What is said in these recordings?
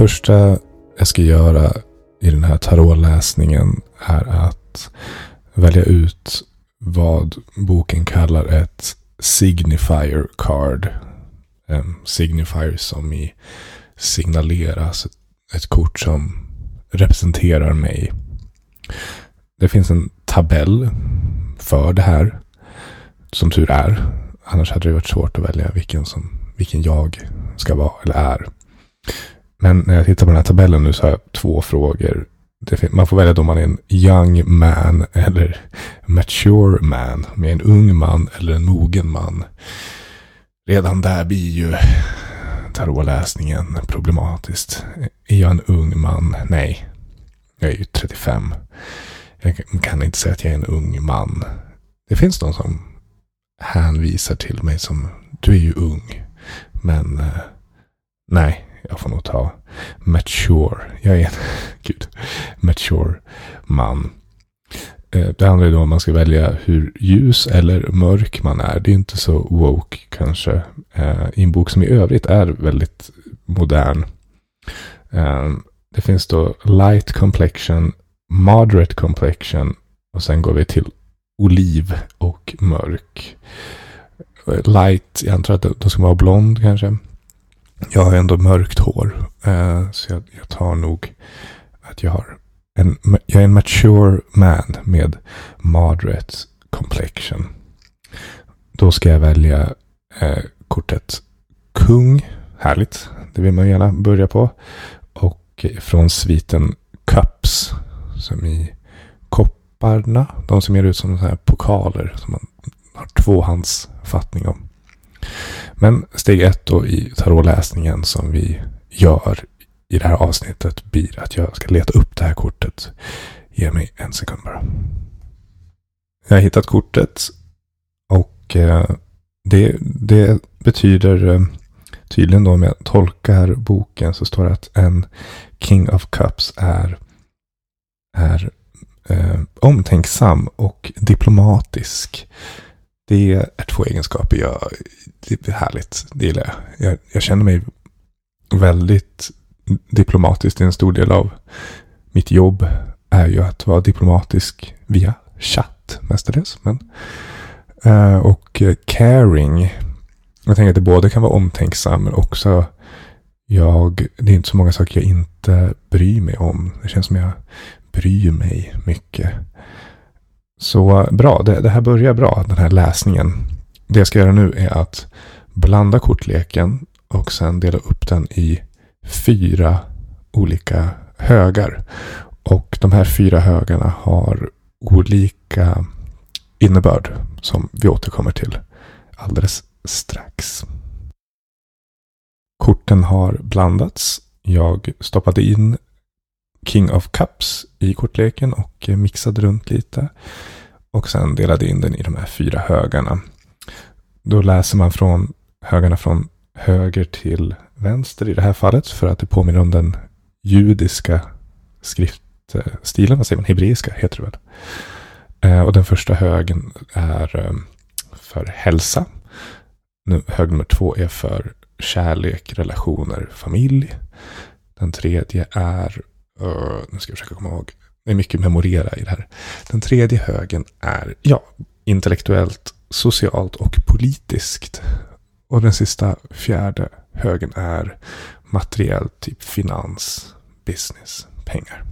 första jag ska göra i den här tarotläsningen är att välja ut vad boken kallar ett signifier card. En signifier som i signaleras. Alltså ett kort som representerar mig. Det finns en tabell för det här. Som tur är. Annars hade det varit svårt att välja vilken, som, vilken jag ska vara eller är. Men när jag tittar på den här tabellen nu så har jag två frågor. Man får välja då man är en young man eller mature man. Om jag är en ung man eller en mogen man. Redan där blir ju tarotläsningen problematiskt. Är jag en ung man? Nej. Jag är ju 35. Jag kan inte säga att jag är en ung man. Det finns de som hänvisar till mig som du är ju ung. Men eh, nej, jag får nog ta mature. Jag är en gud, mature man. Eh, det handlar ju då om man ska välja hur ljus eller mörk man är. Det är inte så woke kanske. Eh, I en bok som i övrigt är väldigt modern. Eh, det finns då light complexion, moderate complexion och sen går vi till oliv och mörk. Light, jag antar att då ska vara blond kanske. Jag har ändå mörkt hår. Eh, så jag, jag tar nog att jag har en, jag är en mature man med moderate complexion. Då ska jag välja eh, kortet kung. Härligt. Det vill man gärna börja på. Och från sviten Cups. Som i kopparna. De som ger ut som så här pokaler. Som man har tvåhandsfattning om. Men steg ett då i tarotläsningen som vi gör i det här avsnittet blir att jag ska leta upp det här kortet. Ge mig en sekund bara. Jag har hittat kortet och eh, det, det betyder eh, tydligen då om jag tolkar boken så står det att en King of Cups är, är eh, omtänksam och diplomatisk. Det är två egenskaper jag, det är härligt, det gillar jag. jag. Jag känner mig väldigt diplomatisk. En stor del av mitt jobb är ju att vara diplomatisk via chatt mestadels. Men, uh, och eh, caring. Jag tänker att det både kan vara omtänksam men också jag, det är inte så många saker jag inte bryr mig om. Det känns som jag bryr mig mycket. Så bra, det, det här börjar bra, den här läsningen. Det jag ska göra nu är att blanda kortleken och sen dela upp den i fyra olika högar. Och de här fyra högarna har olika innebörd som vi återkommer till alldeles strax. Korten har blandats. Jag stoppade in King of Cups i kortleken och mixade runt lite. Och sen delade in den i de här fyra högarna. Då läser man från högarna från höger till vänster i det här fallet. För att det påminner om den judiska skriftstilen. Vad säger man? Hebreiska heter det väl. Eh, och den första högen är eh, för hälsa. Hög nummer två är för kärlek, relationer, familj. Den tredje är, eh, nu ska jag försöka komma ihåg, det är mycket memorera i det här. Den tredje högen är, ja, intellektuellt, socialt och politiskt. Och den sista fjärde högen är materiellt, typ finans, business, pengar.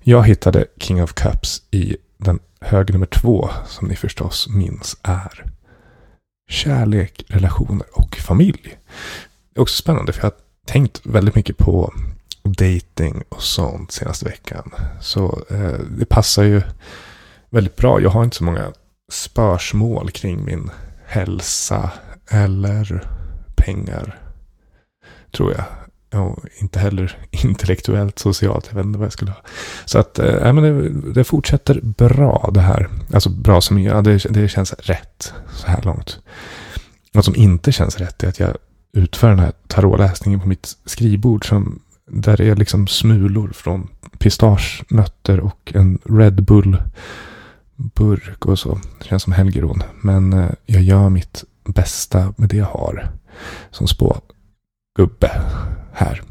Jag hittade King of Cups i den hög nummer två, som ni förstås minns är kärlek, relationer och familj. Det är också spännande för jag har tänkt väldigt mycket på dating och sånt senaste veckan. Så eh, det passar ju väldigt bra. Jag har inte så många spörsmål kring min hälsa eller pengar. Tror jag. Och inte heller intellektuellt, socialt. Jag vet inte vad jag skulle ha. Så att, äh, men det, det fortsätter bra det här. Alltså bra som, ja, det, det känns rätt så här långt. Något som inte känns rätt är att jag utför den här tarotläsningen på mitt skrivbord. Som, där det är liksom smulor från pistagenötter och en Red Bull burk och så. Det känns som helgeron. Men eh, jag gör mitt bästa med det jag har. Som spågubbe här.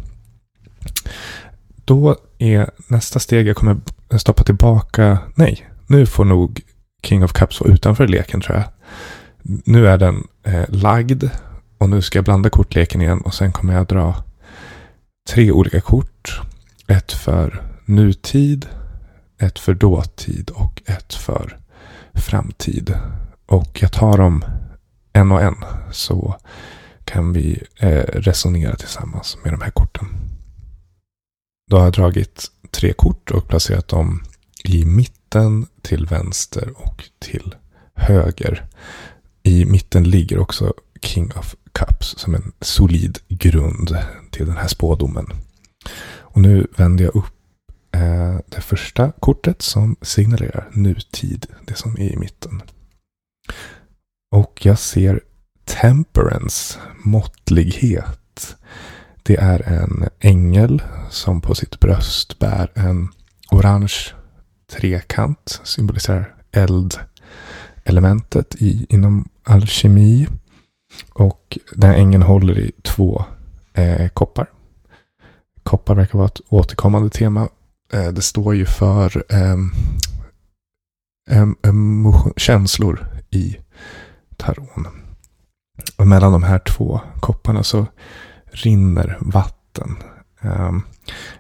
Då är nästa steg, jag kommer stoppa tillbaka, nej, nu får nog King of Cups vara utanför leken tror jag. Nu är den eh, lagd och nu ska jag blanda kortleken igen och sen kommer jag dra tre olika kort. Ett för nutid, ett för dåtid och ett för framtid. Och jag tar dem en och en så kan vi eh, resonera tillsammans med de här korten. Då har jag dragit tre kort och placerat dem i mitten, till vänster och till höger. I mitten ligger också King of Cups som en solid grund till den här spådomen. Och nu vänder jag upp Eh, det första kortet som signalerar nutid, det som är i mitten. Och jag ser temperance, måttlighet. Det är en ängel som på sitt bröst bär en orange trekant. Symboliserar eldelementet i, inom alkemi. Och den här ängeln håller i två eh, koppar. Koppar verkar vara ett återkommande tema. Eh, det står ju för eh, emotion, känslor i taron. Och mellan de här två kopparna så rinner vatten. Ehm,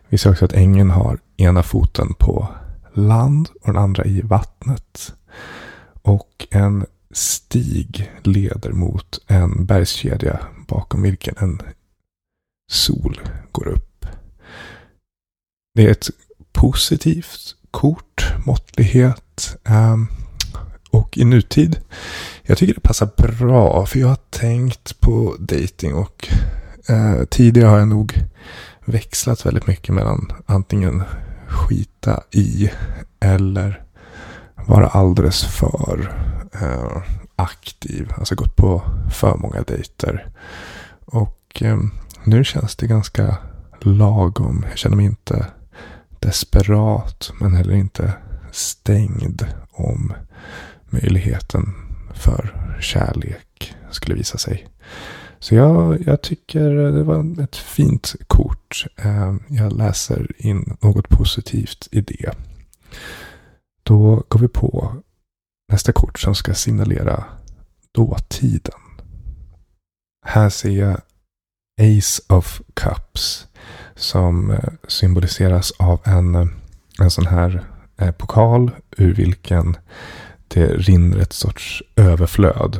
vi ser också att ängeln har ena foten på land och den andra i vattnet. Och en stig leder mot en bergskedja bakom vilken en sol går upp. Det är ett positivt kort, måttlighet. Um, och i nutid, jag tycker det passar bra för jag har tänkt på dating och eh, tidigare har jag nog växlat väldigt mycket mellan antingen skita i eller vara alldeles för eh, aktiv. Alltså gått på för många dejter. Och eh, nu känns det ganska lagom. Jag känner mig inte desperat men heller inte stängd om möjligheten för kärlek skulle visa sig. Så jag, jag tycker det var ett fint kort. Eh, jag läser in något positivt i det. Då går vi på nästa kort som ska signalera dåtiden. Här ser jag Ace of Cups som eh, symboliseras av en, eh, en sån här eh, pokal ur vilken det rinner ett sorts överflöd.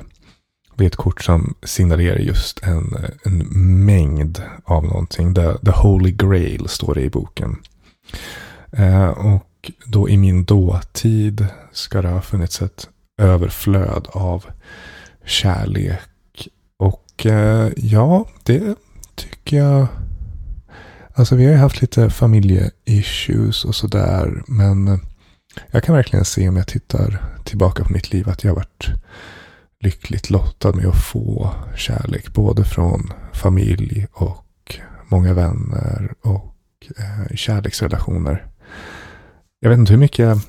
Det är ett kort som signalerar just en, en mängd av någonting. The, the Holy Grail står det i boken. Eh, och då i min dåtid ska det ha funnits ett överflöd av kärlek. Och eh, ja, det tycker jag. Alltså vi har ju haft lite familjeissues och sådär. Men eh, jag kan verkligen se om jag tittar tillbaka på mitt liv att jag har varit lyckligt lottad med att få kärlek. Både från familj och många vänner och eh, kärleksrelationer. Jag vet inte hur mycket jag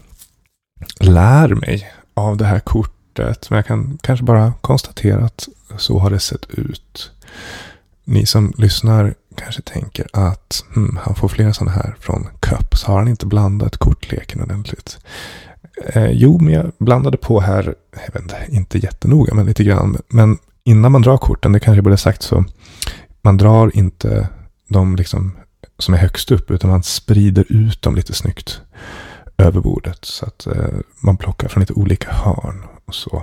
lär mig av det här kortet. Men jag kan kanske bara konstatera att så har det sett ut. Ni som lyssnar kanske tänker att hmm, han får flera sådana här från Cups. Har han inte blandat kortleken ordentligt? Eh, jo, men jag blandade på här, jag vet inte, inte jättenoga, men lite grann. Men innan man drar korten, det kanske jag borde sagt så, man drar inte de liksom som är högst upp, utan man sprider ut dem lite snyggt över bordet. Så att eh, man plockar från lite olika hörn och så.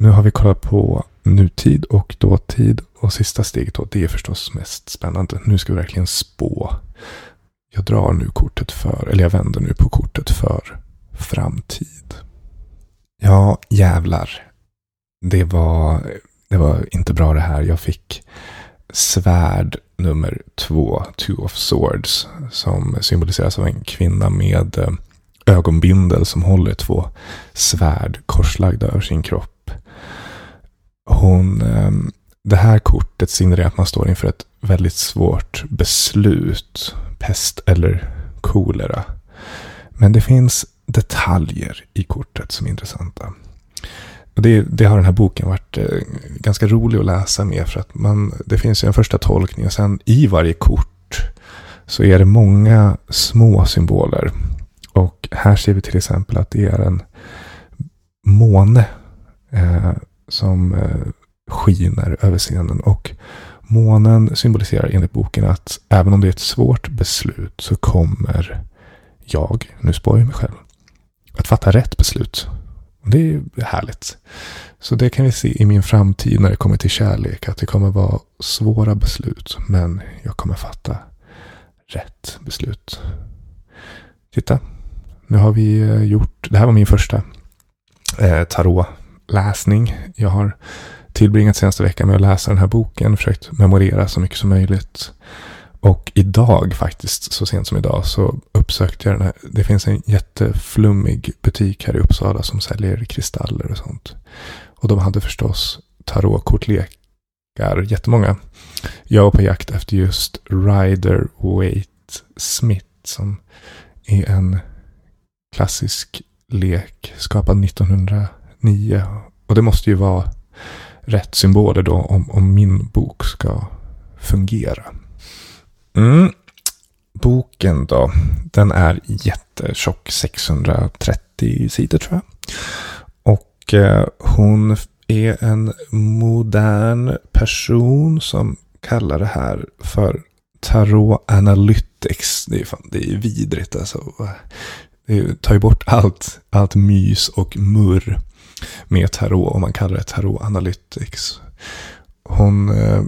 Nu har vi kollat på nutid och dåtid. Och sista steget då, det är förstås mest spännande. Nu ska vi verkligen spå. Jag drar nu kortet för, eller jag vänder nu på kortet för framtid. Ja, jävlar. Det var, det var inte bra det här. Jag fick svärd nummer två, Two of Swords, som symboliseras av en kvinna med eh, ögonbindel som håller två svärd korslagda över sin kropp. Hon, ehm, det här kortet signalerar att man står inför ett väldigt svårt beslut. Pest eller kolera. Men det finns detaljer i kortet som är intressanta. det, det, har den här boken varit eh, ganska rolig att läsa med. För att man, det finns ju en första tolkning och sen i varje kort så är det många små symboler. Och här ser vi till exempel att det är en måne eh, som eh, skiner över scenen. Och månen symboliserar enligt boken att även om det är ett svårt beslut så kommer jag, nu spår jag mig själv, att fatta rätt beslut. Det är härligt. Så det kan vi se i min framtid när det kommer till kärlek. Att det kommer vara svåra beslut. Men jag kommer fatta rätt beslut. Titta. Nu har vi eh, gjort. Det här var min första eh, läsning. Jag har tillbringat senaste veckan med att läsa den här boken. Försökt memorera så mycket som möjligt. Och idag faktiskt, så sent som idag, så uppsökte jag den här. Det finns en jätteflummig butik här i Uppsala som säljer kristaller och sånt. Och de hade förstås tarotkortlekar, jättemånga. Jag var på jakt efter just Rider Waite Smith som är en klassisk lek skapad 1909. Och det måste ju vara rätt symboler då om, om min bok ska fungera. Mm. Boken då, den är jättetjock, 630 sidor tror jag. Och eh, hon är en modern person som kallar det här för Tarot Analytics. Det är, fan, det är vidrigt alltså. Det tar ju bort allt, allt mys och murr med tarot om man kallar det Tarot Analytics. Hon eh,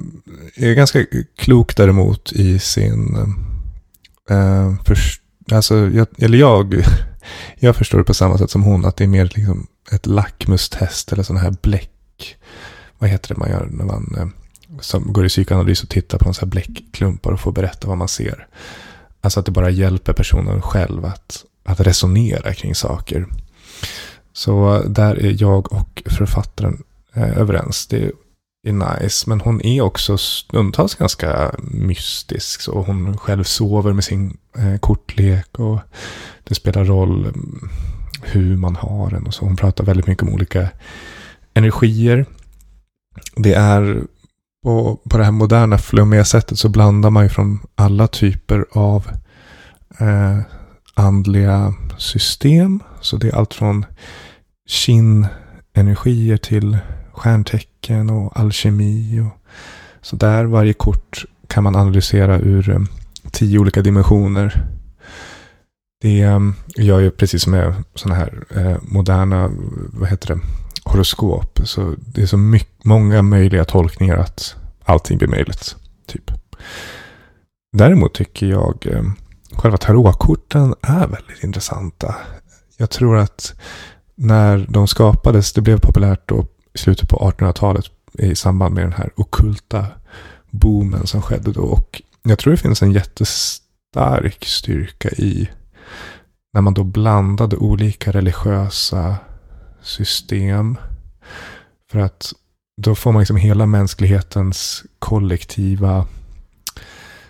är ganska klok däremot i sin... Eh, för, alltså, jag, eller jag, jag förstår det på samma sätt som hon. Att det är mer liksom ett lackmustest eller sån här bläck. Vad heter det man gör när man eh, som går i psykoanalys och tittar på en sån här bläckklumpar och får berätta vad man ser. Alltså att det bara hjälper personen själv att, att resonera kring saker. Så där är jag och författaren eh, överens. Det är nice. Men hon är också stundtals ganska mystisk. Så hon själv sover med sin eh, kortlek. Och det spelar roll mm, hur man har den. Och så hon pratar väldigt mycket om olika energier. Det är på, på det här moderna flummiga sättet så blandar man ju från alla typer av eh, andliga system. Så det är allt från kin-energier till stjärntecken och alkemi. Och så där varje kort kan man analysera ur eh, tio olika dimensioner. Det eh, gör ju precis som med sådana här eh, moderna, vad heter det, horoskop. Så det är så mycket, många möjliga tolkningar att allting blir möjligt. Typ. Däremot tycker jag själva tarotkorten är väldigt intressanta. Jag tror att när de skapades, det blev populärt då i slutet på 1800-talet i samband med den här okulta boomen som skedde då. Och jag tror det finns en jättestark styrka i när man då blandade olika religiösa system. För att då får man liksom hela mänsklighetens kollektiva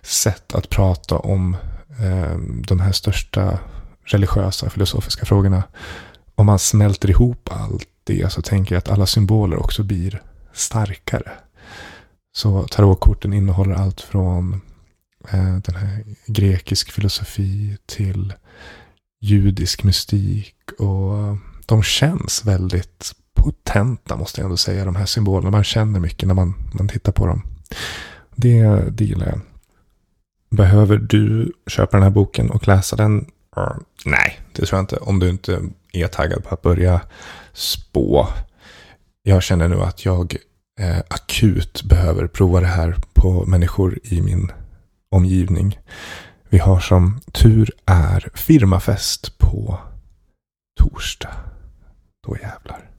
sätt att prata om Ehm, de här största religiösa filosofiska frågorna. Om man smälter ihop allt det så tänker jag att alla symboler också blir starkare. Så tarotkorten innehåller allt från eh, den här grekisk filosofi till judisk mystik. Och de känns väldigt potenta måste jag ändå säga, de här symbolerna. Man känner mycket när man, man tittar på dem. Det, det gillar jag. Behöver du köpa den här boken och läsa den? Uh, nej, det tror jag inte. Om du inte är taggad på att börja spå. Jag känner nu att jag eh, akut behöver prova det här på människor i min omgivning. Vi har som tur är firmafest på torsdag. Då jävlar.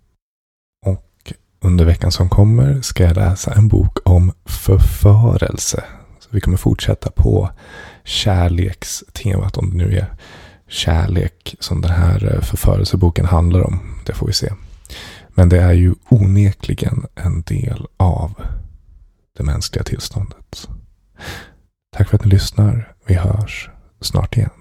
Och under veckan som kommer ska jag läsa en bok om förförelse. Vi kommer fortsätta på kärlekstemat om det nu är kärlek som den här eh, förförelseboken handlar om. Det får vi se. Men det är ju onekligen en del av det mänskliga tillståndet. Tack för att ni lyssnar. Vi hörs snart igen.